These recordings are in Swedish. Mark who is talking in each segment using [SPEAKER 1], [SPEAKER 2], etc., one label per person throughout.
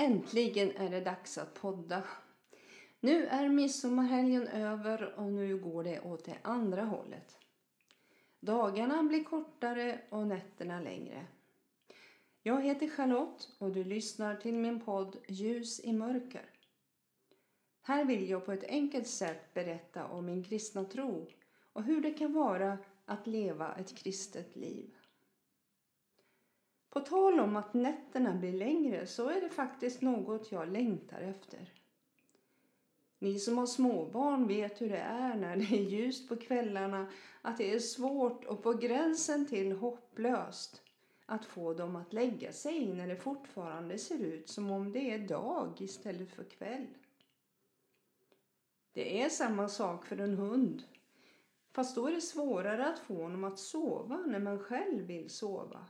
[SPEAKER 1] Äntligen är det dags att podda. Nu är midsommarhelgen över och nu går det åt det andra hållet. Dagarna blir kortare och nätterna längre. Jag heter Charlotte och du lyssnar till min podd Ljus i mörker. Här vill jag på ett enkelt sätt berätta om min kristna tro och hur det kan vara att leva ett kristet liv. På tal om att nätterna blir längre så är det faktiskt något jag längtar efter. Ni som har småbarn vet hur det är när det är ljust på kvällarna, att det är svårt och på gränsen till hopplöst att få dem att lägga sig när det fortfarande ser ut som om det är dag istället för kväll. Det är samma sak för en hund. Fast då är det svårare att få honom att sova när man själv vill sova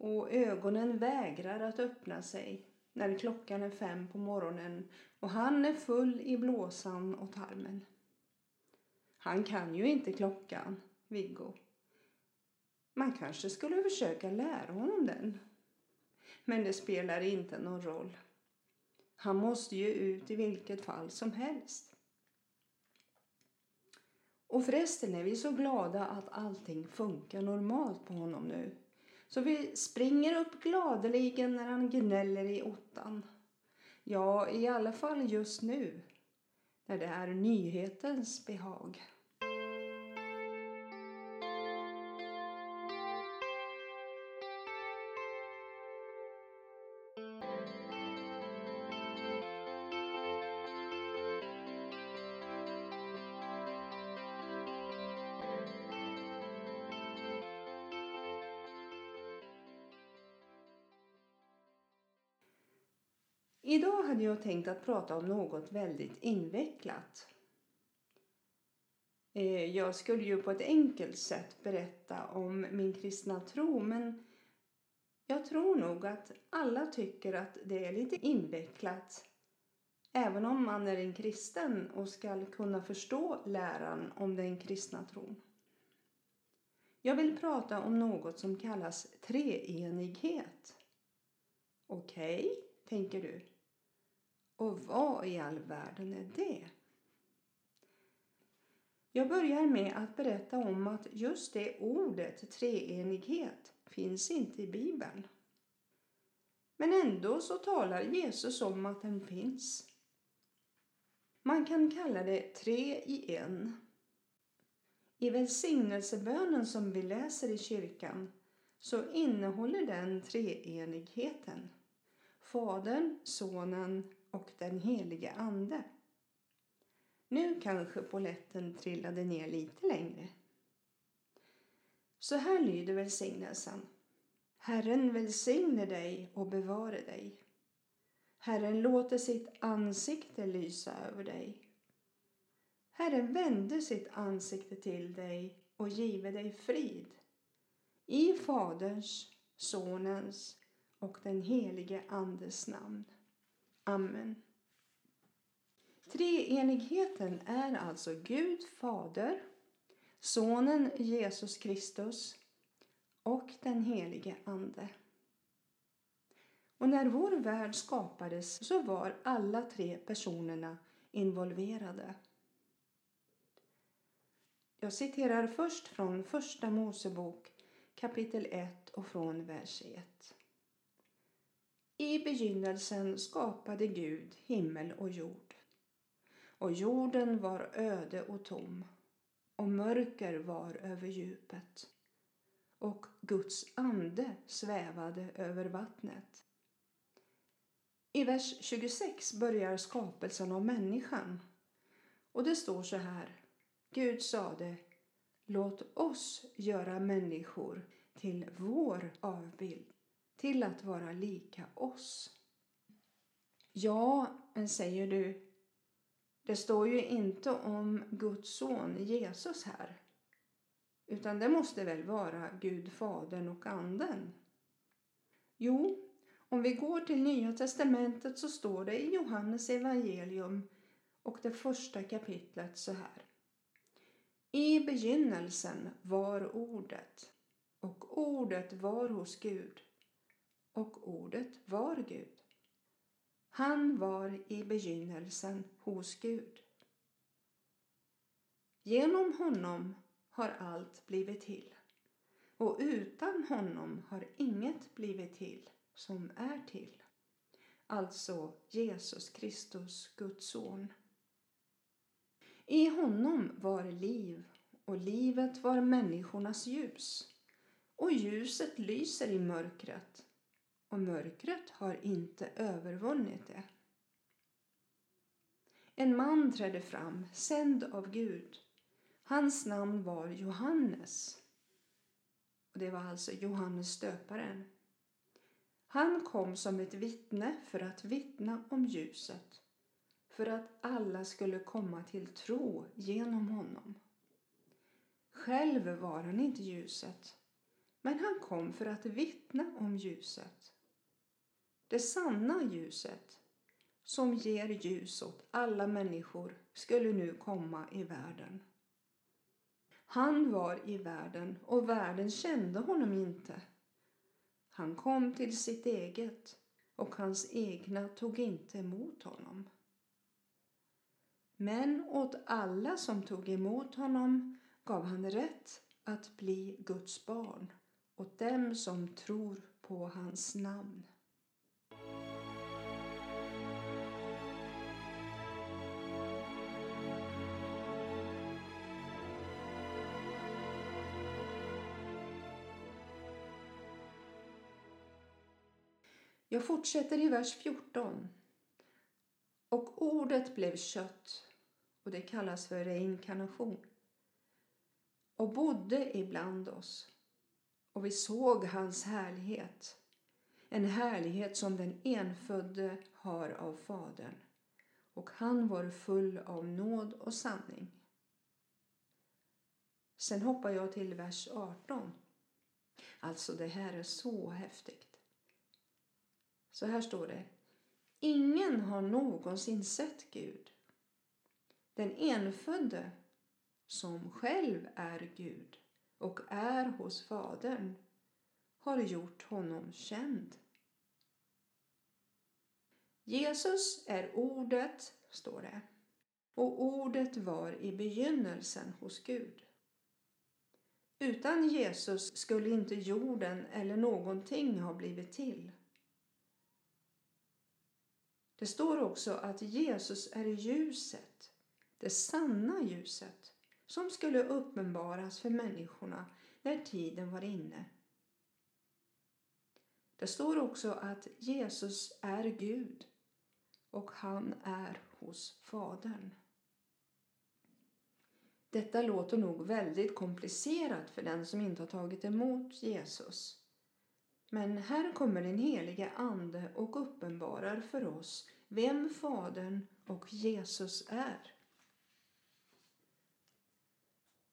[SPEAKER 1] och ögonen vägrar att öppna sig när klockan är fem på morgonen och han är full i blåsan och tarmen. Han kan ju inte klockan, Viggo. Man kanske skulle försöka lära honom den. Men det spelar inte någon roll. Han måste ju ut i vilket fall som helst. Och förresten är vi så glada att allting funkar normalt på honom nu. Så vi springer upp gladeligen när han gnäller i ottan. Ja, i alla fall just nu, när det är nyhetens behag. Hade jag tänkt att prata om något väldigt invecklat. Eh, jag skulle ju på ett enkelt sätt berätta om min kristna tro men jag tror nog att alla tycker att det är lite invecklat även om man är en kristen och ska kunna förstå läran om den kristna tron. Jag vill prata om något som kallas treenighet. Okej, okay, tänker du. Och vad i all världen är det? Jag börjar med att berätta om att just det ordet treenighet finns inte i Bibeln. Men ändå så talar Jesus om att den finns. Man kan kalla det tre i en. I välsignelsebönen som vi läser i kyrkan så innehåller den treenigheten. Fadern, Sonen och den helige Ande. Nu kanske poletten trillade ner lite längre. Så här lyder välsignelsen. Herren välsigne dig och bevare dig. Herren låter sitt ansikte lysa över dig. Herren vände sitt ansikte till dig och give dig frid. I Faderns, Sonens och den helige Andes namn. Amen. Treenigheten är alltså Gud Fader, Sonen Jesus Kristus och den helige Ande. Och när vår värld skapades så var alla tre personerna involverade. Jag citerar först från Första Mosebok kapitel 1 och från vers 1. I begynnelsen skapade Gud himmel och jord. Och jorden var öde och tom, och mörker var över djupet. Och Guds ande svävade över vattnet. I vers 26 börjar skapelsen av människan. Och det står så här. Gud sade, låt oss göra människor till vår avbild till att vara lika oss. Ja, säger du, det står ju inte om Guds son Jesus här. Utan det måste väl vara Gud, Fadern och Anden? Jo, om vi går till Nya testamentet så står det i Johannes evangelium och det första kapitlet så här. I begynnelsen var ordet och ordet var hos Gud och ordet var Gud. Han var i begynnelsen hos Gud. Genom honom har allt blivit till och utan honom har inget blivit till som är till. Alltså Jesus Kristus, Guds son. I honom var liv och livet var människornas ljus. Och ljuset lyser i mörkret och mörkret har inte övervunnit det. En man trädde fram, sänd av Gud. Hans namn var Johannes. Och Det var alltså Johannes stöparen. Han kom som ett vittne för att vittna om ljuset, för att alla skulle komma till tro genom honom. Själv var han inte ljuset, men han kom för att vittna om ljuset. Det sanna ljuset som ger ljus åt alla människor skulle nu komma i världen. Han var i världen och världen kände honom inte. Han kom till sitt eget och hans egna tog inte emot honom. Men åt alla som tog emot honom gav han rätt att bli Guds barn, åt dem som tror på hans namn. Jag fortsätter i vers 14. Och ordet blev kött och det kallas för reinkarnation och bodde ibland oss och vi såg hans härlighet en härlighet som den enfödde har av Fadern och han var full av nåd och sanning. Sen hoppar jag till vers 18. Alltså det här är så häftigt. Så här står det. Ingen har någonsin sett Gud. Den enfödde som själv är Gud och är hos Fadern har gjort honom känd. Jesus är ordet, står det, och ordet var i begynnelsen hos Gud. Utan Jesus skulle inte jorden eller någonting ha blivit till. Det står också att Jesus är ljuset, det sanna ljuset som skulle uppenbaras för människorna när tiden var inne. Det står också att Jesus är Gud och han är hos Fadern. Detta låter nog väldigt komplicerat för den som inte har tagit emot Jesus. Men här kommer den helige Ande och uppenbarar för oss vem Fadern och Jesus är.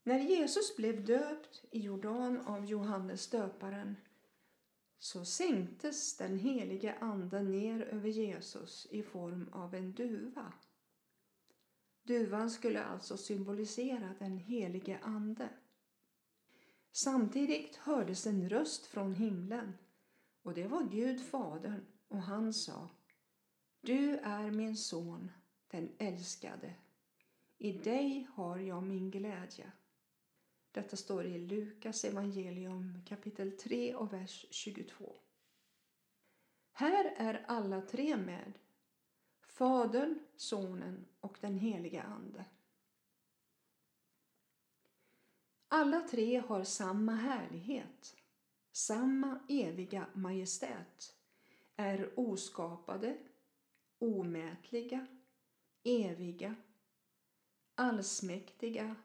[SPEAKER 1] När Jesus blev döpt i Jordan av Johannes döparen så sänktes den helige Ande ner över Jesus i form av en duva. Duvan skulle alltså symbolisera den helige Ande. Samtidigt hördes en röst från himlen och det var Gud Fadern och han sa Du är min son, den älskade. I dig har jag min glädje. Detta står i Lukas evangelium kapitel 3 och vers 22. Här är alla tre med. Fadern, Sonen och den helige Ande. Alla tre har samma härlighet samma eviga majestät är oskapade, omätliga, eviga, allsmäktiga,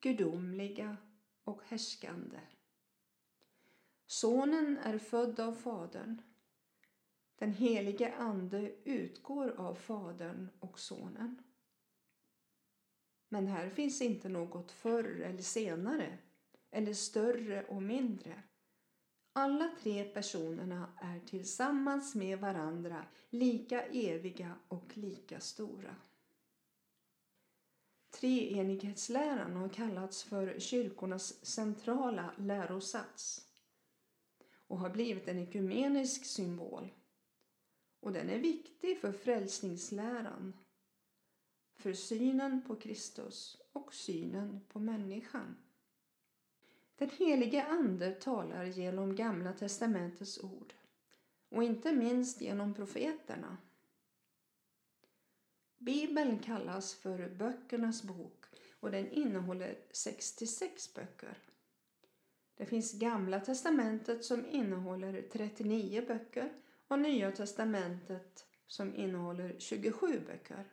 [SPEAKER 1] gudomliga och härskande. Sonen är född av Fadern. Den helige Ande utgår av Fadern och Sonen. Men här finns inte något förr eller senare eller större och mindre. Alla tre personerna är tillsammans med varandra lika eviga och lika stora. Treenighetsläran har kallats för kyrkornas centrala lärosats och har blivit en ekumenisk symbol. och den är viktig för frälsningsläran, för synen på Kristus och synen på människan. Den helige Ande talar genom Gamla testamentets ord och inte minst genom profeterna. Bibeln kallas för böckernas bok och den innehåller 66 böcker. Det finns Gamla testamentet som innehåller 39 böcker och Nya testamentet som innehåller 27 böcker.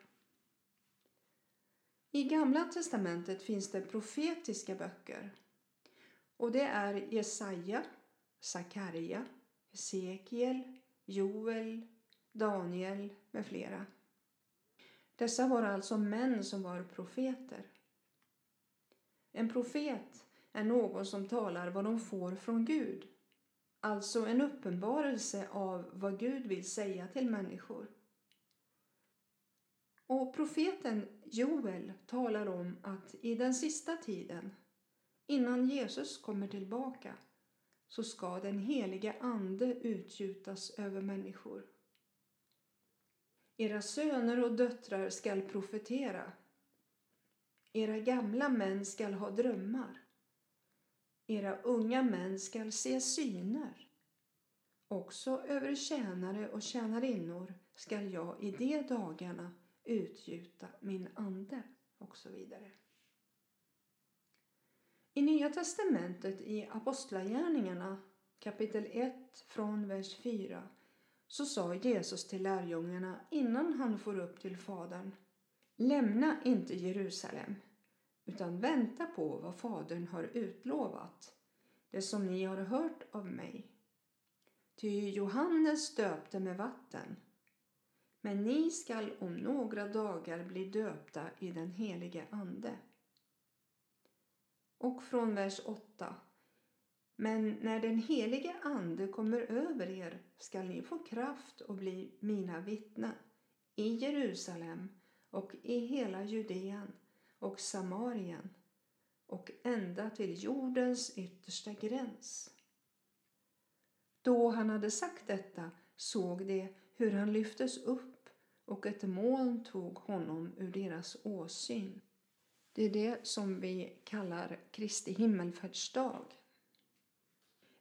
[SPEAKER 1] I Gamla testamentet finns det profetiska böcker och det är Jesaja, Sakarja, Hesekiel, Joel, Daniel med flera. Dessa var alltså män som var profeter. En profet är någon som talar vad de får från Gud. Alltså en uppenbarelse av vad Gud vill säga till människor. Och profeten Joel talar om att i den sista tiden, innan Jesus kommer tillbaka, så ska den helige Ande utgjutas över människor. Era söner och döttrar skall profetera. Era gamla män skall ha drömmar. Era unga män skall se syner. Också över tjänare och tjänarinnor skall jag i de dagarna utgjuta min ande och så vidare. I Nya testamentet i Apostlagärningarna kapitel 1 från vers 4 så sa Jesus till lärjungarna innan han for upp till Fadern Lämna inte Jerusalem utan vänta på vad Fadern har utlovat, det som ni har hört av mig. Ty Johannes döpte med vatten, men ni skall om några dagar bli döpta i den helige Ande. Och från vers 8. Men när den helige Ande kommer över er skall ni få kraft och bli mina vittnen i Jerusalem och i hela Judeen och Samarien och ända till jordens yttersta gräns. Då han hade sagt detta såg de hur han lyftes upp och ett moln tog honom ur deras åsyn. Det är det som vi kallar Kristi himmelfärdsdag.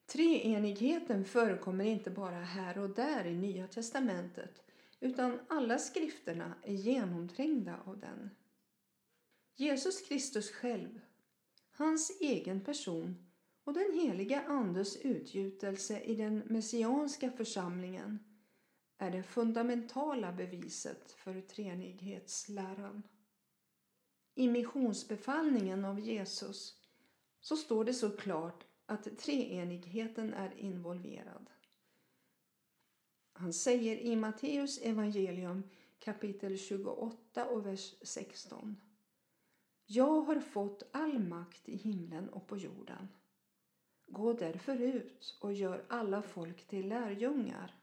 [SPEAKER 1] Treenigheten förekommer inte bara här och där i Nya testamentet utan alla skrifterna är genomträngda av den. Jesus Kristus själv, hans egen person och den heliga Andes utgjutelse i den messianska församlingen är det fundamentala beviset för treenighetsläran. I missionsbefallningen av Jesus så står det så klart att treenigheten är involverad. Han säger i Matteus evangelium kapitel 28 och vers 16. Jag har fått all makt i himlen och på jorden. Gå därför ut och gör alla folk till lärjungar.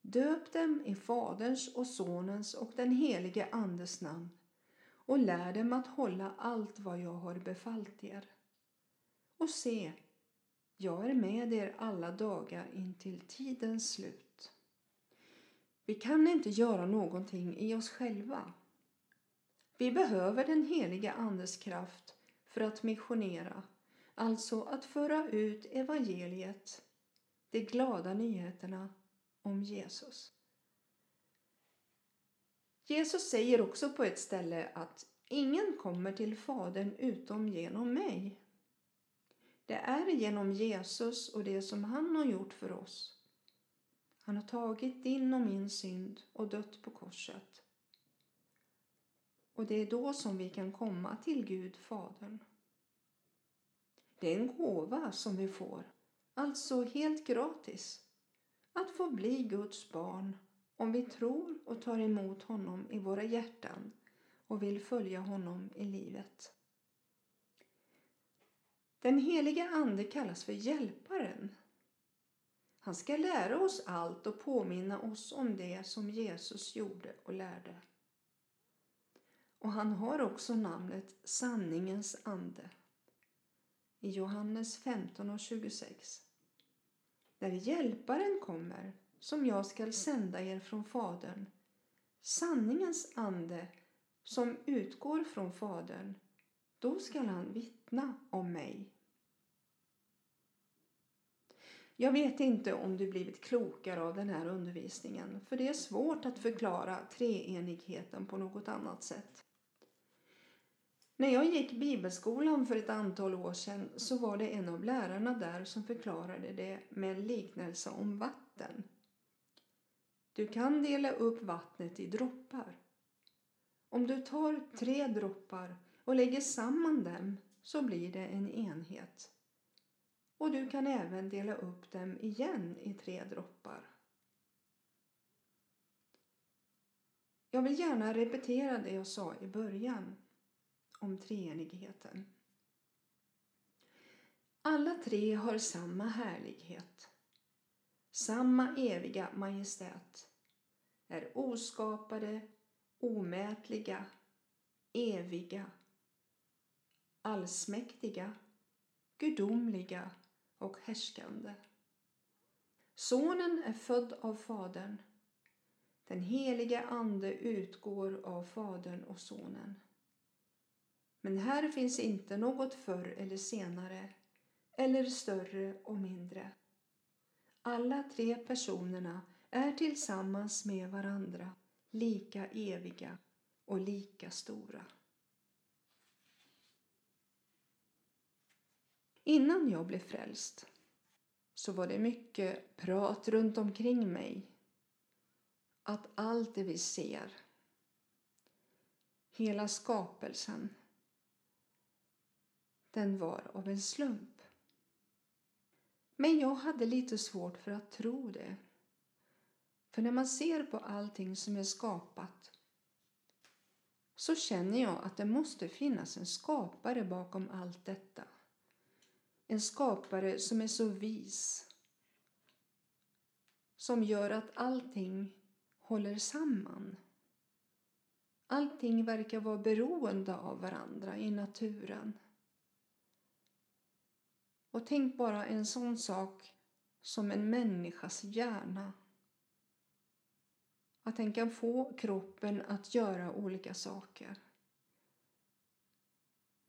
[SPEAKER 1] Döp dem i Faderns och Sonens och den helige Andes namn och lär dem att hålla allt vad jag har befallt er. Och se, jag är med er alla dagar intill tidens slut. Vi kan inte göra någonting i oss själva. Vi behöver den heliga Andes kraft för att missionera, alltså att föra ut evangeliet, de glada nyheterna om Jesus. Jesus säger också på ett ställe att ingen kommer till Fadern utom genom mig. Det är genom Jesus och det som han har gjort för oss. Han har tagit din och min synd och dött på korset. Och det är då som vi kan komma till Gud Fadern. Det är en gåva som vi får, alltså helt gratis. Att få bli Guds barn om vi tror och tar emot honom i våra hjärtan och vill följa honom i livet. Den heliga Ande kallas för Hjälparen. Han ska lära oss allt och påminna oss om det som Jesus gjorde och lärde. Och han har också namnet Sanningens ande. I Johannes 15 och 26. När Hjälparen kommer som jag skall sända er från Fadern, sanningens ande som utgår från Fadern, då skall han vittna om mig. Jag vet inte om du blivit klokare av den här undervisningen, för det är svårt att förklara treenigheten på något annat sätt. När jag gick bibelskolan för ett antal år sedan så var det en av lärarna där som förklarade det med en liknelse om vatten. Du kan dela upp vattnet i droppar. Om du tar tre droppar och lägger samman dem så blir det en enhet. Och du kan även dela upp dem igen i tre droppar. Jag vill gärna repetera det jag sa i början om treenigheten. Alla tre har samma härlighet, samma eviga majestät, är oskapade, omätliga, eviga, allsmäktiga, gudomliga och härskande. Sonen är född av Fadern. Den helige Ande utgår av Fadern och Sonen. Men här finns inte något förr eller senare, eller större och mindre. Alla tre personerna är tillsammans med varandra lika eviga och lika stora. Innan jag blev frälst så var det mycket prat runt omkring mig. Att allt det vi ser, hela skapelsen, den var av en slump. Men jag hade lite svårt för att tro det. För när man ser på allting som är skapat så känner jag att det måste finnas en skapare bakom allt detta. En skapare som är så vis. Som gör att allting håller samman. Allting verkar vara beroende av varandra i naturen. Och tänk bara en sån sak som en människas hjärna. Att den kan få kroppen att göra olika saker.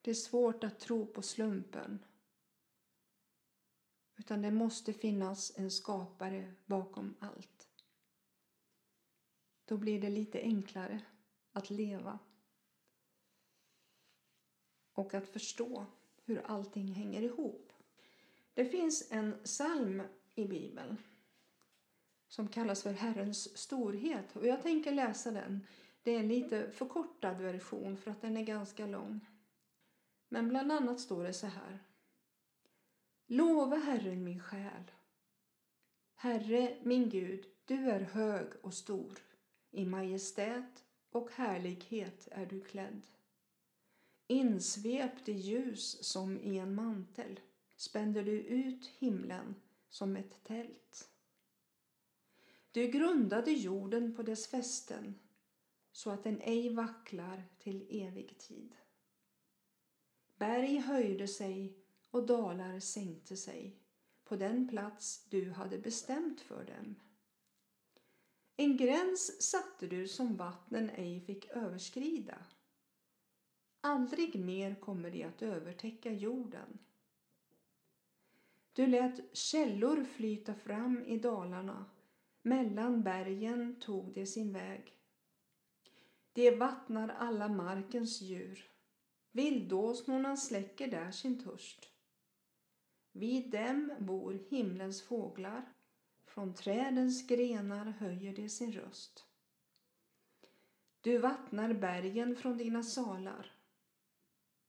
[SPEAKER 1] Det är svårt att tro på slumpen. Utan det måste finnas en skapare bakom allt. Då blir det lite enklare att leva och att förstå hur allting hänger ihop. Det finns en psalm i Bibeln som kallas för Herrens storhet och jag tänker läsa den. Det är en lite förkortad version för att den är ganska lång. Men bland annat står det så här. Lova Herren min själ. Herre min Gud, du är hög och stor. I majestät och härlighet är du klädd. Insvept i ljus som i en mantel spände du ut himlen som ett tält. Du grundade jorden på dess fästen så att den ej vacklar till evig tid. Berg höjde sig och dalar sänkte sig på den plats du hade bestämt för dem. En gräns satte du som vattnen ej fick överskrida. Aldrig mer kommer de att övertäcka jorden. Du lät källor flyta fram i dalarna, mellan bergen tog de sin väg. De vattnar alla markens djur, vildåsnorna släcker där sin törst. Vid dem bor himlens fåglar, från trädens grenar höjer de sin röst. Du vattnar bergen från dina salar.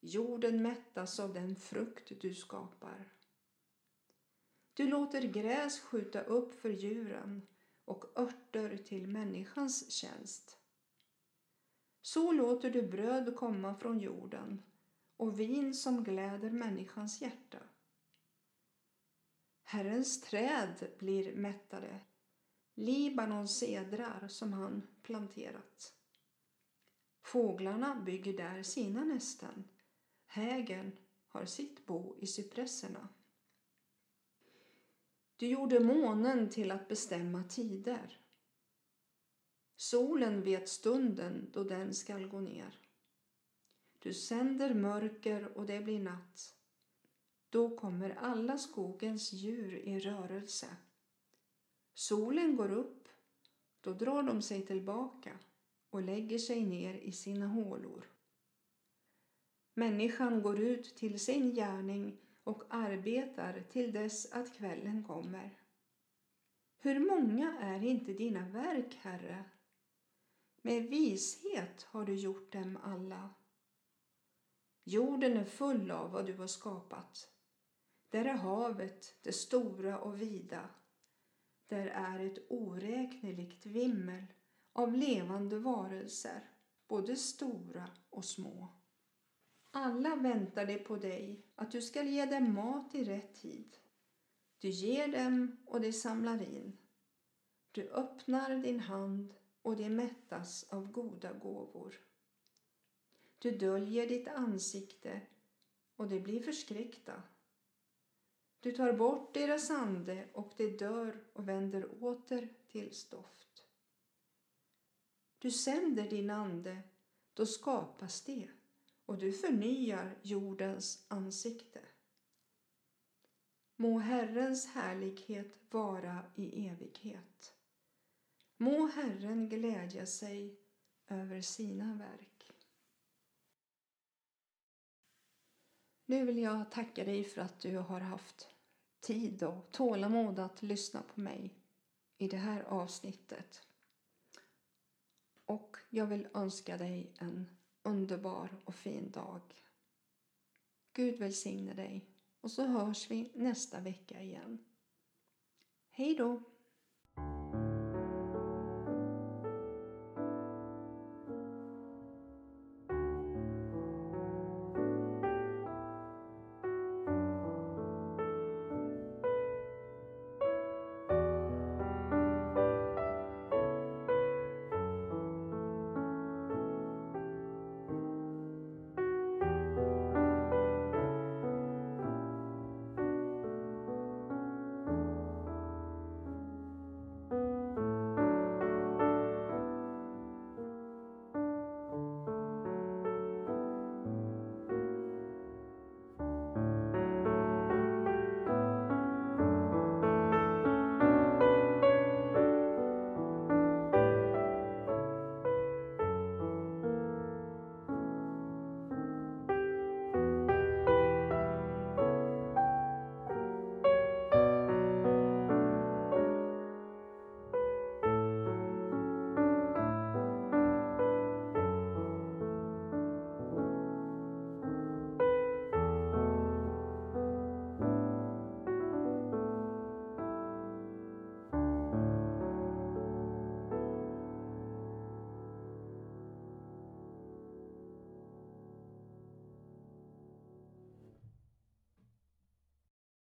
[SPEAKER 1] Jorden mättas av den frukt du skapar. Du låter gräs skjuta upp för djuren och örter till människans tjänst. Så låter du bröd komma från jorden och vin som gläder människans hjärta. Herrens träd blir mättade, Libanons sedrar som han planterat. Fåglarna bygger där sina nästen, hägen har sitt bo i cypresserna. Du gjorde månen till att bestämma tider. Solen vet stunden då den skall gå ner. Du sänder mörker och det blir natt. Då kommer alla skogens djur i rörelse. Solen går upp, då drar de sig tillbaka och lägger sig ner i sina hålor. Människan går ut till sin gärning och arbetar till dess att kvällen kommer. Hur många är inte dina verk, Herre? Med vishet har du gjort dem alla. Jorden är full av vad du har skapat. Där är havet, det stora och vida. Där är ett oräkneligt vimmel av levande varelser, både stora och små. Alla väntar de på dig, att du skall ge dem mat i rätt tid. Du ger dem och de samlar in. Du öppnar din hand och de mättas av goda gåvor. Du döljer ditt ansikte och de blir förskräckta. Du tar bort deras ande och de dör och vänder åter till stoft. Du sänder din ande, då skapas det och du förnyar jordens ansikte. Må Herrens härlighet vara i evighet. Må Herren glädja sig över sina verk. Nu vill jag tacka dig för att du har haft tid och tålamod att lyssna på mig i det här avsnittet. Och jag vill önska dig en underbar och fin dag. Gud välsigne dig och så hörs vi nästa vecka igen. Hej då!